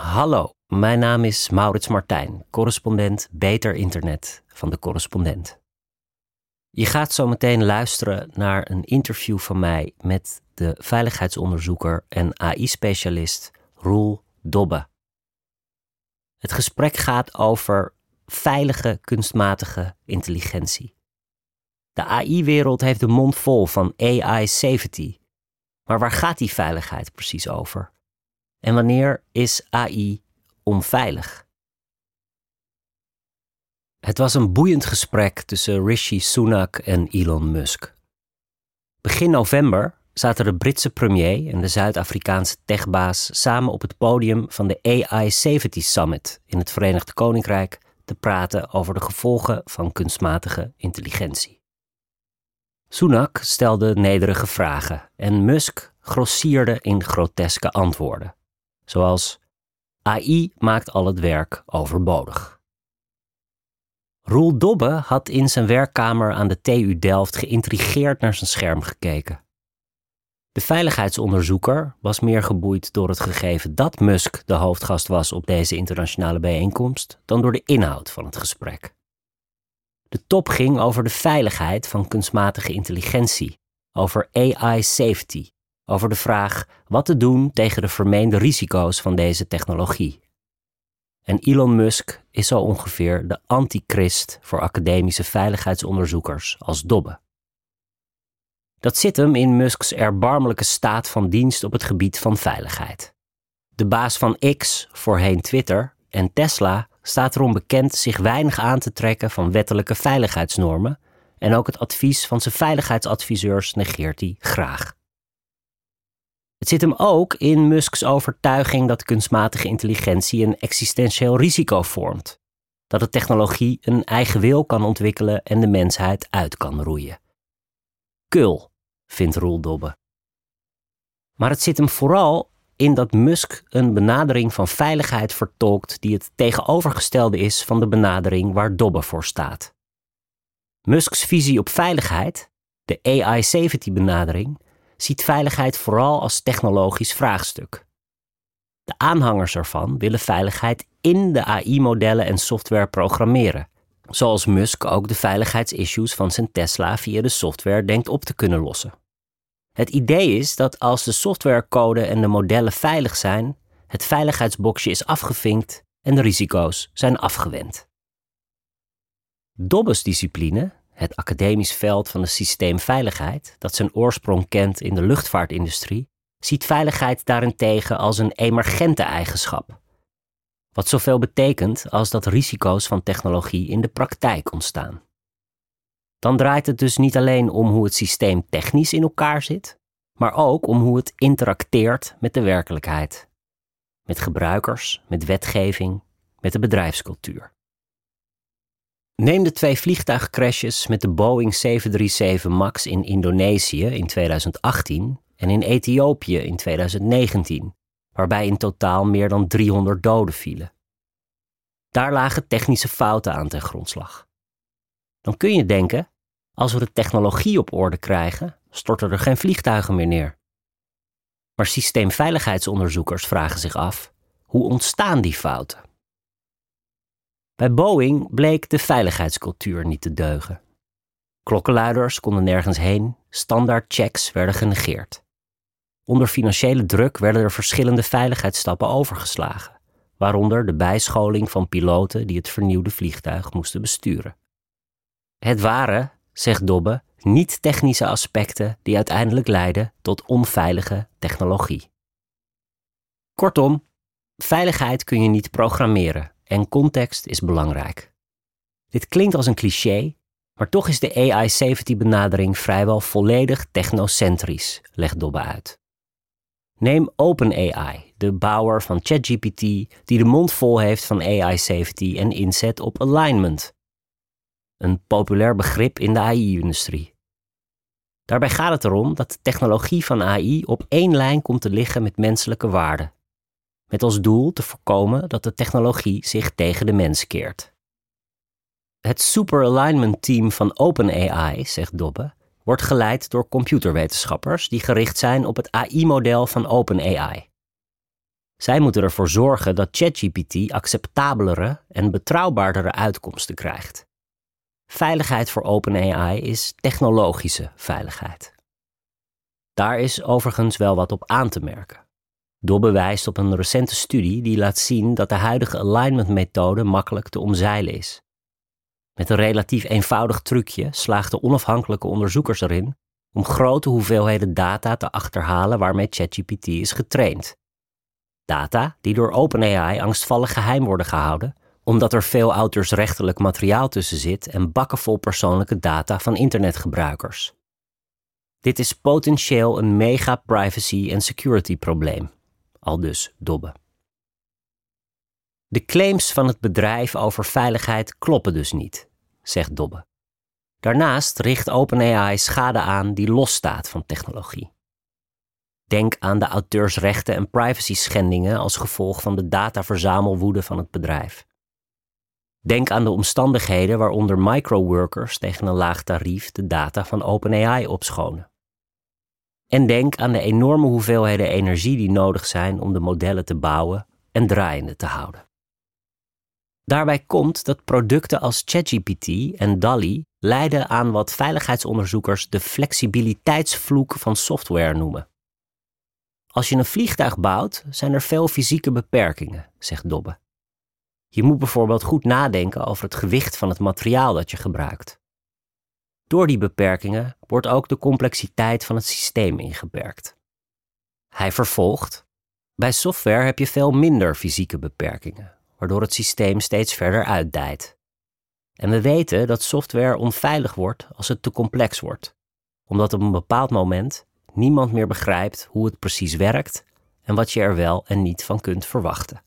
Hallo, mijn naam is Maurits Martijn, correspondent Beter Internet van de Correspondent. Je gaat zo meteen luisteren naar een interview van mij met de veiligheidsonderzoeker en AI-specialist Roel Dobbe. Het gesprek gaat over veilige kunstmatige intelligentie. De AI-wereld heeft de mond vol van AI safety. Maar waar gaat die veiligheid precies over? En wanneer is AI onveilig? Het was een boeiend gesprek tussen Rishi Sunak en Elon Musk. Begin november zaten de Britse premier en de Zuid-Afrikaanse techbaas samen op het podium van de AI Safety Summit in het Verenigd Koninkrijk te praten over de gevolgen van kunstmatige intelligentie. Sunak stelde nederige vragen en Musk grossierde in groteske antwoorden, zoals AI maakt al het werk overbodig. Roel Dobbe had in zijn werkkamer aan de TU Delft geïntrigeerd naar zijn scherm gekeken. De veiligheidsonderzoeker was meer geboeid door het gegeven dat Musk de hoofdgast was op deze internationale bijeenkomst dan door de inhoud van het gesprek. De top ging over de veiligheid van kunstmatige intelligentie, over AI safety, over de vraag wat te doen tegen de vermeende risico's van deze technologie. En Elon Musk is zo ongeveer de antichrist voor academische veiligheidsonderzoekers als Dobbe. Dat zit hem in Musks erbarmelijke staat van dienst op het gebied van veiligheid. De baas van X, voorheen Twitter, en Tesla staat erom bekend zich weinig aan te trekken van wettelijke veiligheidsnormen en ook het advies van zijn veiligheidsadviseurs negeert hij graag. Het zit hem ook in Musks overtuiging dat kunstmatige intelligentie een existentieel risico vormt. Dat de technologie een eigen wil kan ontwikkelen en de mensheid uit kan roeien. Kul, vindt Roel Dobbe. Maar het zit hem vooral in dat Musk een benadering van veiligheid vertolkt die het tegenovergestelde is van de benadering waar Dobbe voor staat. Musks visie op veiligheid, de AI safety benadering, ziet veiligheid vooral als technologisch vraagstuk. De aanhangers ervan willen veiligheid in de AI-modellen en software programmeren, zoals Musk ook de veiligheidsissues van zijn Tesla via de software denkt op te kunnen lossen. Het idee is dat als de softwarecode en de modellen veilig zijn, het veiligheidsboxje is afgevinkt en de risico's zijn afgewend. Dobbes discipline, het academisch veld van de systeemveiligheid, dat zijn oorsprong kent in de luchtvaartindustrie, ziet veiligheid daarentegen als een emergente eigenschap. Wat zoveel betekent als dat risico's van technologie in de praktijk ontstaan. Dan draait het dus niet alleen om hoe het systeem technisch in elkaar zit, maar ook om hoe het interacteert met de werkelijkheid. Met gebruikers, met wetgeving, met de bedrijfscultuur. Neem de twee vliegtuigcrashes met de Boeing 737 MAX in Indonesië in 2018 en in Ethiopië in 2019, waarbij in totaal meer dan 300 doden vielen. Daar lagen technische fouten aan ten grondslag. Dan kun je denken, als we de technologie op orde krijgen, storten er geen vliegtuigen meer neer. Maar systeemveiligheidsonderzoekers vragen zich af: hoe ontstaan die fouten? Bij Boeing bleek de veiligheidscultuur niet te deugen. Klokkenluiders konden nergens heen, standaard checks werden genegeerd. Onder financiële druk werden er verschillende veiligheidsstappen overgeslagen, waaronder de bijscholing van piloten die het vernieuwde vliegtuig moesten besturen. Het waren, zegt Dobbe, niet-technische aspecten die uiteindelijk leiden tot onveilige technologie. Kortom, veiligheid kun je niet programmeren en context is belangrijk. Dit klinkt als een cliché, maar toch is de AI safety benadering vrijwel volledig technocentrisch, legt Dobbe uit. Neem OpenAI, de bouwer van ChatGPT, die de mond vol heeft van AI safety en inzet op alignment, een populair begrip in de AI-industrie. Daarbij gaat het erom dat de technologie van AI op één lijn komt te liggen met menselijke waarden, met als doel te voorkomen dat de technologie zich tegen de mens keert. Het Super Alignment Team van OpenAI, zegt Dobbe, wordt geleid door computerwetenschappers die gericht zijn op het AI-model van OpenAI. Zij moeten ervoor zorgen dat ChatGPT acceptabelere en betrouwbaardere uitkomsten krijgt. Veiligheid voor OpenAI is technologische veiligheid. Daar is overigens wel wat op aan te merken. Dobbe wijst op een recente studie die laat zien dat de huidige alignment-methode makkelijk te omzeilen is. Met een relatief eenvoudig trucje slaagden onafhankelijke onderzoekers erin om grote hoeveelheden data te achterhalen waarmee ChatGPT is getraind. Data die door OpenAI angstvallig geheim worden gehouden, omdat er veel auteursrechtelijk materiaal tussen zit en bakken vol persoonlijke data van internetgebruikers. Dit is potentieel een mega privacy- en security probleem, al dus Dobbe. De claims van het bedrijf over veiligheid kloppen dus niet, zegt Dobbe. Daarnaast richt OpenAI schade aan die losstaat van technologie. Denk aan de auteursrechten en privacy schendingen als gevolg van de dataverzamelwoede van het bedrijf. Denk aan de omstandigheden waaronder microworkers tegen een laag tarief de data van OpenAI opschonen. En denk aan de enorme hoeveelheden energie die nodig zijn om de modellen te bouwen en draaiende te houden. Daarbij komt dat producten als ChatGPT en DALI leiden aan wat veiligheidsonderzoekers de flexibiliteitsvloek van software noemen. Als je een vliegtuig bouwt, zijn er veel fysieke beperkingen, zegt Dobbe. Je moet bijvoorbeeld goed nadenken over het gewicht van het materiaal dat je gebruikt. Door die beperkingen wordt ook de complexiteit van het systeem ingeperkt. Hij vervolgt: Bij software heb je veel minder fysieke beperkingen, waardoor het systeem steeds verder uitdijt. En we weten dat software onveilig wordt als het te complex wordt, omdat op een bepaald moment niemand meer begrijpt hoe het precies werkt en wat je er wel en niet van kunt verwachten.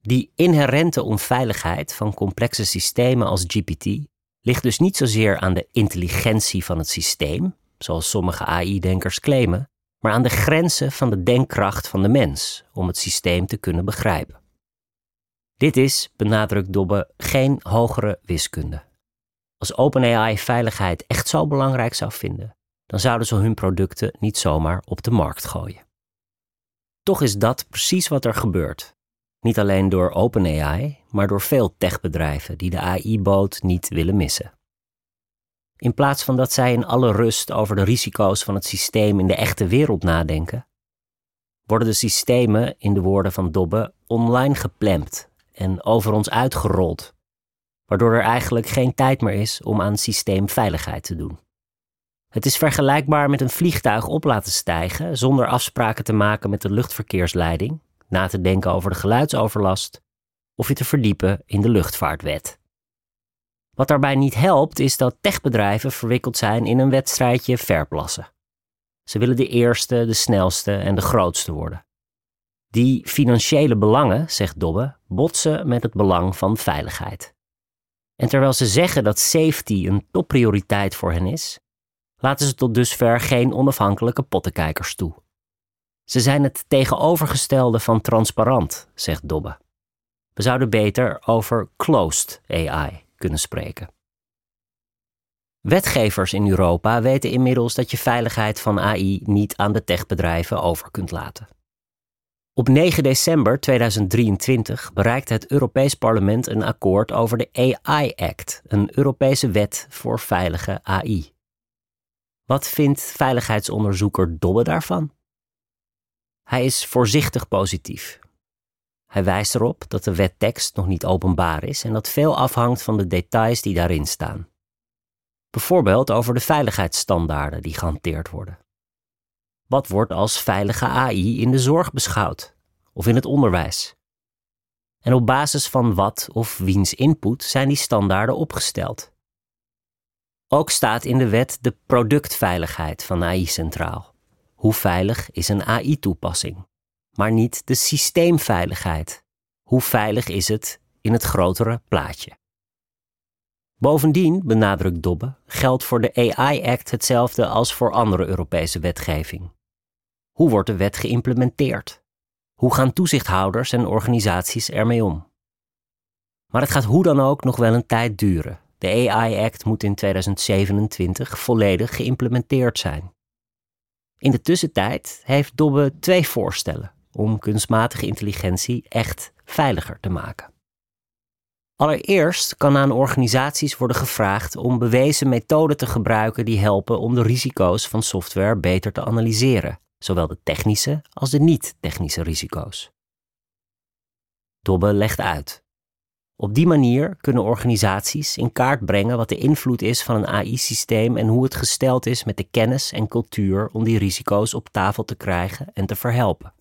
Die inherente onveiligheid van complexe systemen als GPT ligt dus niet zozeer aan de intelligentie van het systeem, zoals sommige AI-denkers claimen, maar aan de grenzen van de denkkracht van de mens om het systeem te kunnen begrijpen. Dit is, benadrukt Dobbe, geen hogere wiskunde. Als OpenAI veiligheid echt zo belangrijk zou vinden, dan zouden ze hun producten niet zomaar op de markt gooien. Toch is dat precies wat er gebeurt. Niet alleen door OpenAI, maar door veel techbedrijven die de AI-boot niet willen missen. In plaats van dat zij in alle rust over de risico's van het systeem in de echte wereld nadenken, worden de systemen, in de woorden van Dobbe, online geplemd en over ons uitgerold, waardoor er eigenlijk geen tijd meer is om aan systeemveiligheid te doen. Het is vergelijkbaar met een vliegtuig op laten stijgen zonder afspraken te maken met de luchtverkeersleiding, na te denken over de geluidsoverlast of je te verdiepen in de luchtvaartwet. Wat daarbij niet helpt is dat techbedrijven verwikkeld zijn in een wedstrijdje verplassen. Ze willen de eerste, de snelste en de grootste worden. Die financiële belangen, zegt Dobbe, botsen met het belang van veiligheid. En terwijl ze zeggen dat safety een topprioriteit voor hen is, laten ze tot dusver geen onafhankelijke pottenkijkers toe. Ze zijn het tegenovergestelde van transparant, zegt Dobbe. We zouden beter over closed AI kunnen spreken. Wetgevers in Europa weten inmiddels dat je veiligheid van AI niet aan de techbedrijven over kunt laten. Op 9 december 2023 bereikte het Europees Parlement een akkoord over de AI Act, een Europese wet voor veilige AI. Wat vindt veiligheidsonderzoeker Dobbe daarvan? Hij is voorzichtig positief. Hij wijst erop dat de wettekst nog niet openbaar is en dat veel afhangt van de details die daarin staan. Bijvoorbeeld over de veiligheidsstandaarden die gehanteerd worden. Wat wordt als veilige AI in de zorg beschouwd of in het onderwijs? En op basis van wat of wiens input zijn die standaarden opgesteld? Ook staat in de wet de productveiligheid van AI centraal. Hoe veilig is een AI-toepassing? Maar niet de systeemveiligheid. Hoe veilig is het in het grotere plaatje? Bovendien, benadrukt Dobbe, geldt voor de AI Act hetzelfde als voor andere Europese wetgeving. Hoe wordt de wet geïmplementeerd? Hoe gaan toezichthouders en organisaties ermee om? Maar het gaat hoe dan ook nog wel een tijd duren. De AI Act moet in 2027 volledig geïmplementeerd zijn. In de tussentijd heeft Dobbe twee voorstellen om kunstmatige intelligentie echt veiliger te maken. Allereerst kan aan organisaties worden gevraagd om bewezen methoden te gebruiken die helpen om de risico's van software beter te analyseren, zowel de technische als de niet-technische risico's. Dobbe legt uit. Op die manier kunnen organisaties in kaart brengen wat de invloed is van een AI-systeem en hoe het gesteld is met de kennis en cultuur om die risico's op tafel te krijgen en te verhelpen.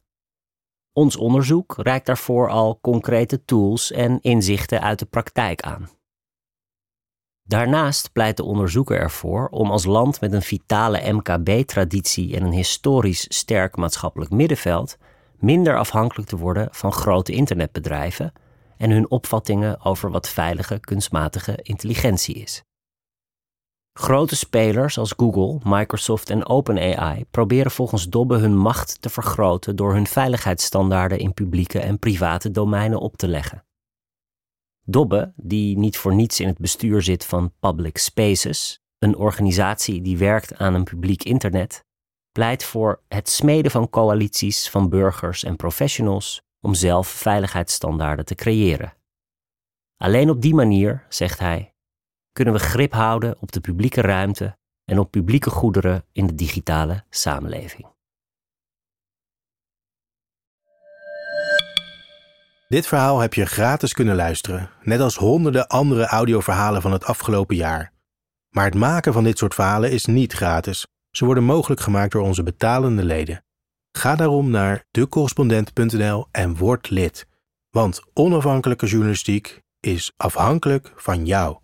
Ons onderzoek reikt daarvoor al concrete tools en inzichten uit de praktijk aan. Daarnaast pleit de onderzoeker ervoor om als land met een vitale MKB-traditie en een historisch sterk maatschappelijk middenveld minder afhankelijk te worden van grote internetbedrijven en hun opvattingen over wat veilige kunstmatige intelligentie is. Grote spelers als Google, Microsoft en OpenAI proberen volgens Dobbe hun macht te vergroten door hun veiligheidsstandaarden in publieke en private domeinen op te leggen. Dobbe, die niet voor niets in het bestuur zit van Public Spaces, een organisatie die werkt aan een publiek internet, pleit voor het smeden van coalities van burgers en professionals om zelf veiligheidsstandaarden te creëren. Alleen op die manier, zegt hij, kunnen we grip houden op de publieke ruimte en op publieke goederen in de digitale samenleving. Dit verhaal heb je gratis kunnen luisteren, net als honderden andere audioverhalen van het afgelopen jaar. Maar het maken van dit soort verhalen is niet gratis. Ze worden mogelijk gemaakt door onze betalende leden. Ga daarom naar decorrespondent.nl en word lid. Want onafhankelijke journalistiek is afhankelijk van jou.